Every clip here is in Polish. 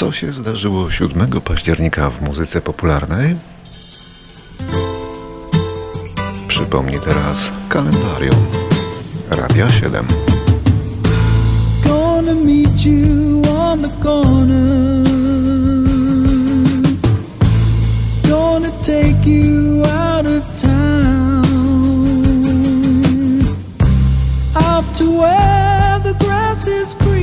Co się zdarzyło 7 października w muzyce popularnej? Przypomnij teraz kalendarium. Radia 7. Gonna meet you on the corner. Gonna take you out of town. Out to where the grass is greener.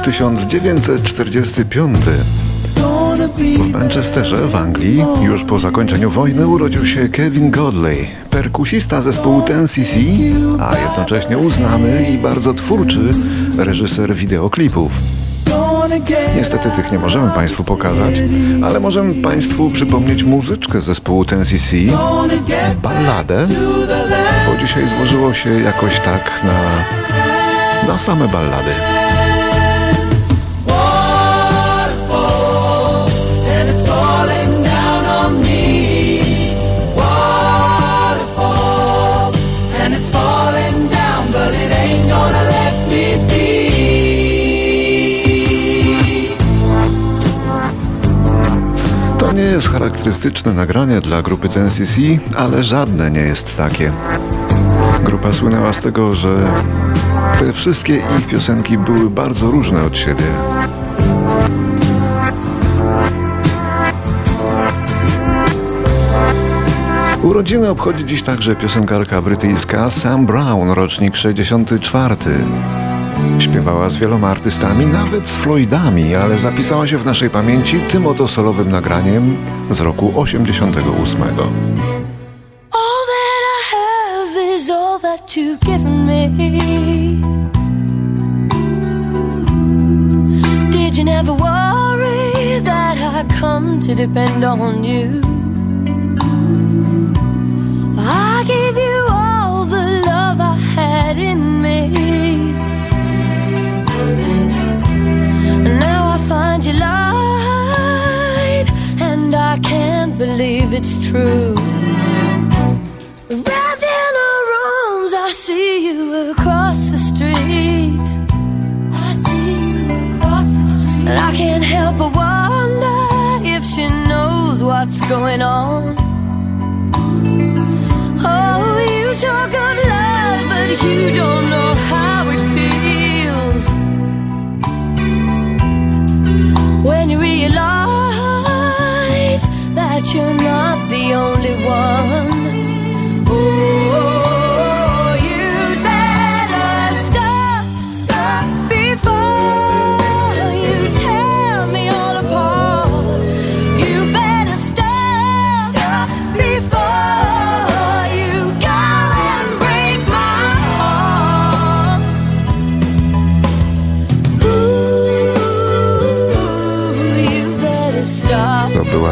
Rok 1945. W Manchesterze w Anglii, już po zakończeniu wojny, urodził się Kevin Godley, perkusista zespołu Ten CC, a jednocześnie uznany i bardzo twórczy reżyser wideoklipów. Niestety tych nie możemy Państwu pokazać, ale możemy Państwu przypomnieć muzyczkę zespołu Ten CC, balladę, bo dzisiaj złożyło się jakoś tak na, na same ballady. Nie jest charakterystyczne nagranie dla grupy TNCC, ale żadne nie jest takie. Grupa słynęła z tego, że te wszystkie ich piosenki były bardzo różne od siebie. Urodziny obchodzi dziś także piosenkarka brytyjska Sam Brown, rocznik 64. Śpiewała z wieloma artystami, nawet z Floydami, ale zapisała się w naszej pamięci tym oto solowym nagraniem z roku 88. Did you never worry that I come to depend on you? True.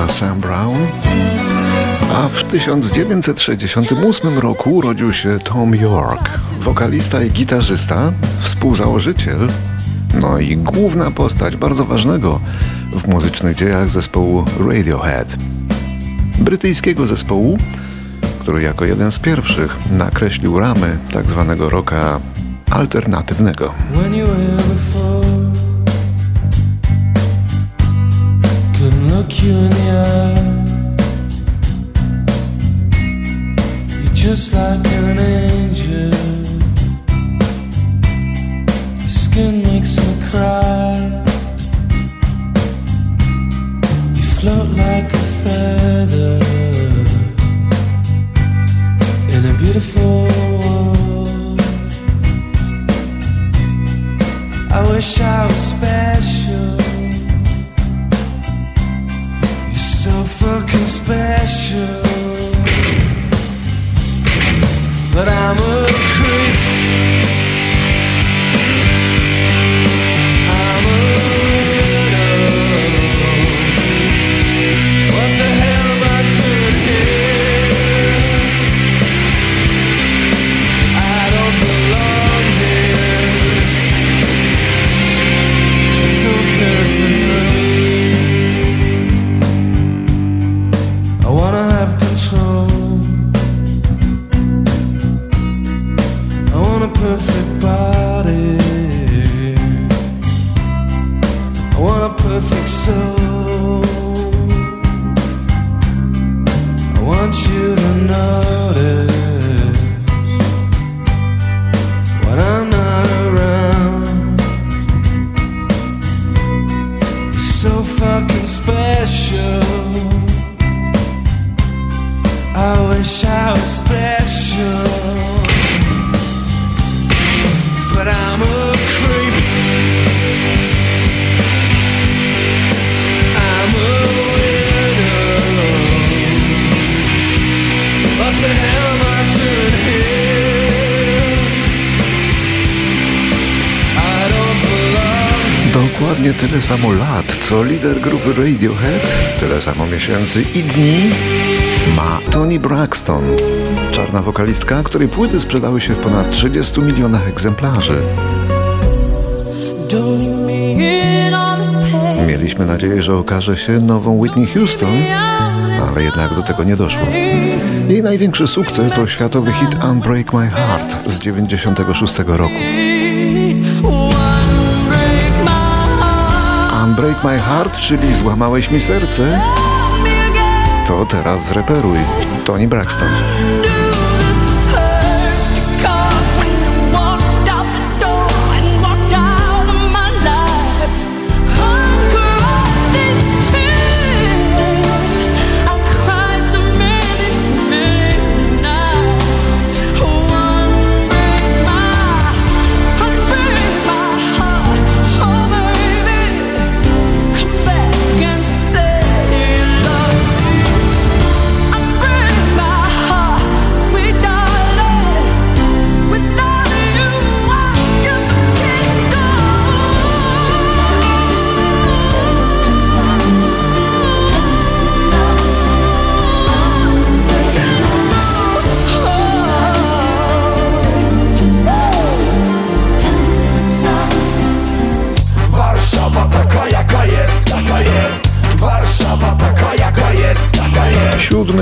Sam Brown. A w 1968 roku urodził się Tom York, wokalista i gitarzysta, współzałożyciel, no i główna postać bardzo ważnego w muzycznych dziejach zespołu Radiohead. Brytyjskiego zespołu, który jako jeden z pierwszych nakreślił ramy tak zwanego rocka alternatywnego. Eye. You're just like an angel. Your skin makes me cry. You float like a feather in a beautiful world. I wish I was special. Fucking special. But I'm a creep. perfect soul. I want you to know. Tyle samo lat, co lider grupy Radiohead, tyle samo miesięcy i dni ma Tony Braxton. Czarna wokalistka, której płyty sprzedały się w ponad 30 milionach egzemplarzy. Mieliśmy nadzieję, że okaże się nową Whitney Houston, ale jednak do tego nie doszło. Jej największy sukces to światowy hit Unbreak My Heart z 96 roku. Break My Heart, czyli Złamałeś mi serce, to teraz zreperuj. Tony Braxton.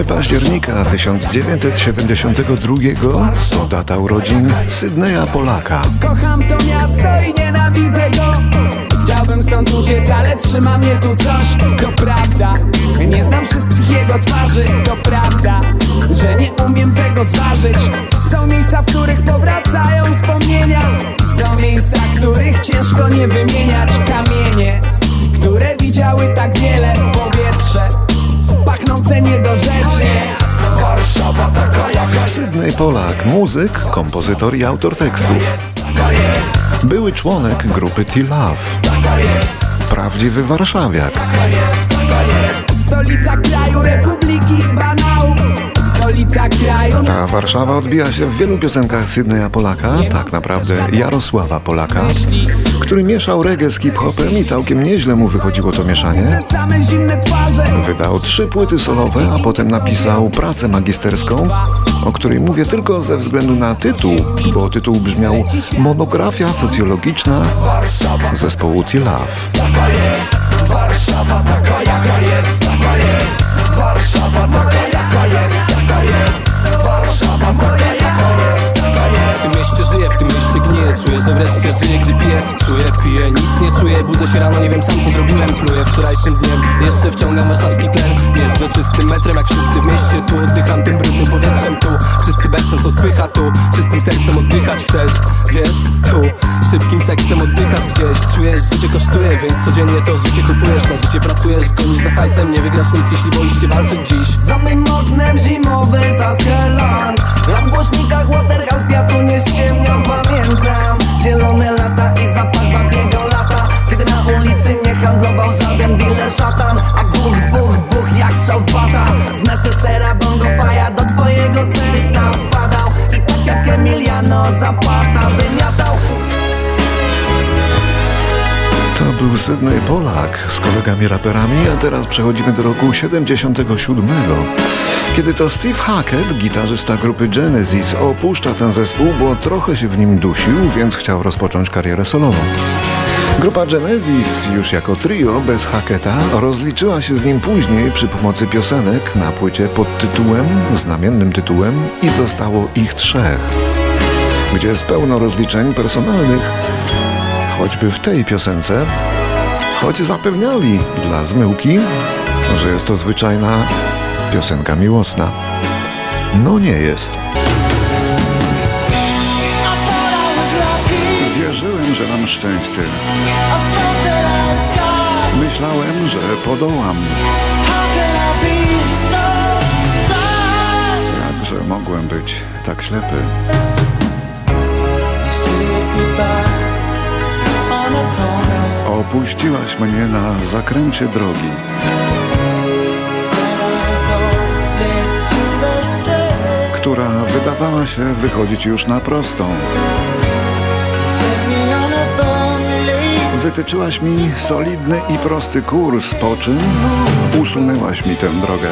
Października 1972 to data urodzin Sydneya Polaka. Kocham to miasto i nienawidzę go. Chciałbym stąd uciec, ale trzyma mnie tu coś. To prawda, nie znam wszystkich jego twarzy. To prawda, że nie umiem tego zważyć. Są miejsca, w których powracają wspomnienia. Są miejsca, których ciężko nie wymieniać. Kamienie, które widziały tak wiele Polak, muzyk, kompozytor i autor tekstów. Były członek grupy T-Love Prawdziwy warszawiak. Stolica kraju Republiki Banału stolica kraju. Ta Warszawa odbija się w wielu piosenkach Sydneya Polaka, tak naprawdę Jarosława Polaka, który mieszał reggae z hip-hopem i całkiem nieźle mu wychodziło to mieszanie. Wydał trzy płyty solowe, a potem napisał pracę magisterską, o której mówię tylko ze względu na tytuł, bo tytuł brzmiał Monografia socjologiczna zespołu T-Love. Warszawa taka jaka jest, taka jest Warszawa taka jaka jest, taka jest Warszawa taka jaka jest, mieście żyję, w tym mieście gniję Czuję, że wreszcie żyję, gdy piję. Czuję, piję, nic nie czuję Budzę się rano, nie wiem sam co zrobiłem. Pluję wczorajszym dniem, jeszcze wciągam warszawski tlen. Jeżdżę czystym metrem, jak wszyscy w mieście Tu. Oddycham tym brudnym powietrzem Tu. Czysty bezsens odpycha tu. Czystym sercem oddychać chcesz, wiesz Tu. Szybkim seksem oddychać gdzieś. Czujesz, życie kosztuje, więc codziennie to życie kupujesz. Na życie pracujesz, gonisz za hajsem Nie wygrasz nic, jeśli boisz się walczyć dziś. Za moim oknem zimowy Zaskeland Na głośnikach Waterhouse ja tu nie nigdzie mnie pamiętam Sydney Polak z kolegami raperami, a teraz przechodzimy do roku 77, kiedy to Steve Hackett, gitarzysta grupy Genesis, opuszcza ten zespół, bo trochę się w nim dusił, więc chciał rozpocząć karierę solową. Grupa Genesis, już jako trio bez Hacketa, rozliczyła się z nim później przy pomocy piosenek na płycie pod tytułem, znamiennym tytułem i zostało ich trzech, gdzie jest pełno rozliczeń personalnych, choćby w tej piosence, choć zapewniali dla zmyłki, że jest to zwyczajna piosenka miłosna. No nie jest. Wierzyłem, że mam szczęście. Myślałem, że podołam. Jakże mogłem być tak ślepy. Opuściłaś mnie na zakręcie drogi. która wydawała się wychodzić już na prostą. Wytyczyłaś mi solidny i prosty kurs, po czym usunęłaś mi tę drogę.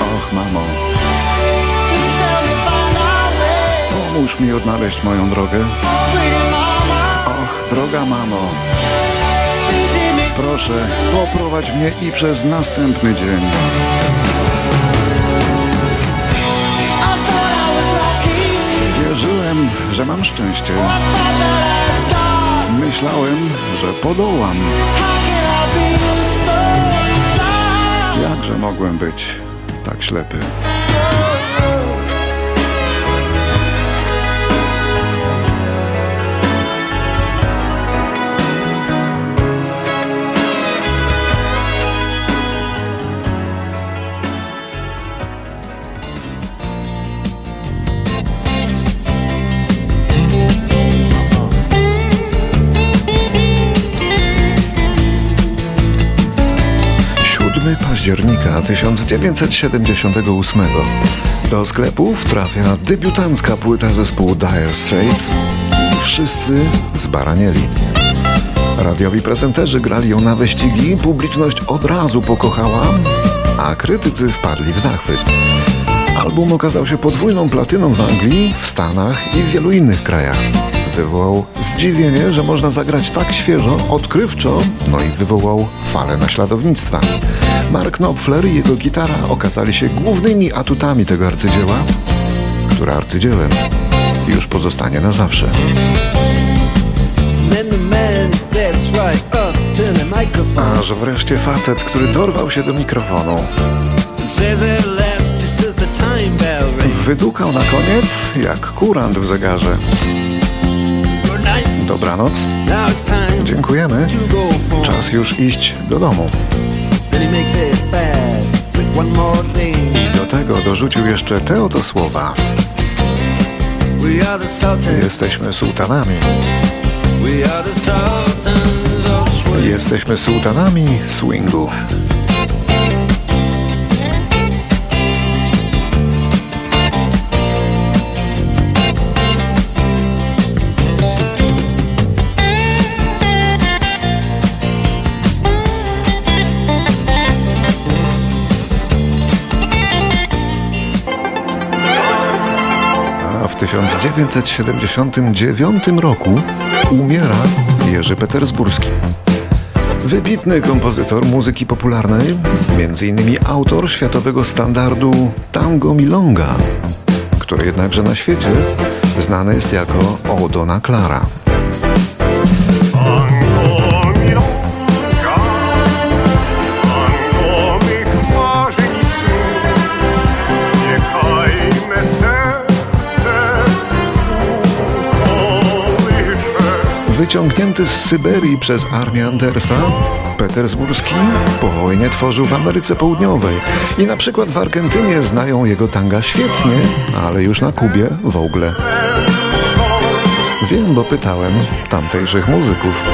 Och, mamo. Pomóż mi odnaleźć moją drogę. Droga mamo. Proszę, poprowadź mnie i przez następny dzień. Wierzyłem, że mam szczęście. Myślałem, że podołam. Jakże mogłem być tak ślepy? Października 1978 do sklepów trafia debiutancka płyta zespołu Dire Straits Wszyscy zbaranieli. Radiowi prezenterzy grali ją na wyścigi, publiczność od razu pokochała, a krytycy wpadli w zachwyt. Album okazał się podwójną platyną w Anglii, w Stanach i w wielu innych krajach wywołał zdziwienie, że można zagrać tak świeżo, odkrywczo, no i wywołał falę naśladownictwa. Mark Knopfler i jego gitara okazali się głównymi atutami tego arcydzieła, które arcydziełem już pozostanie na zawsze. Aż wreszcie facet, który dorwał się do mikrofonu. Wydukał na koniec jak kurant w zegarze. Dobranoc. Dziękujemy. Czas już iść do domu. I do tego dorzucił jeszcze te oto słowa. Jesteśmy sułtanami. Jesteśmy sułtanami swingu. 1979 roku umiera Jerzy Petersburski. Wybitny kompozytor muzyki popularnej, innymi autor światowego standardu Tango Milonga, który jednakże na świecie znany jest jako Odona Clara. Wyciągnięty z Syberii przez armię Andersa, Petersburski po wojnie tworzył w Ameryce Południowej i na przykład w Argentynie znają jego tanga świetnie, ale już na Kubie w ogóle. Wiem, bo pytałem tamtejszych muzyków.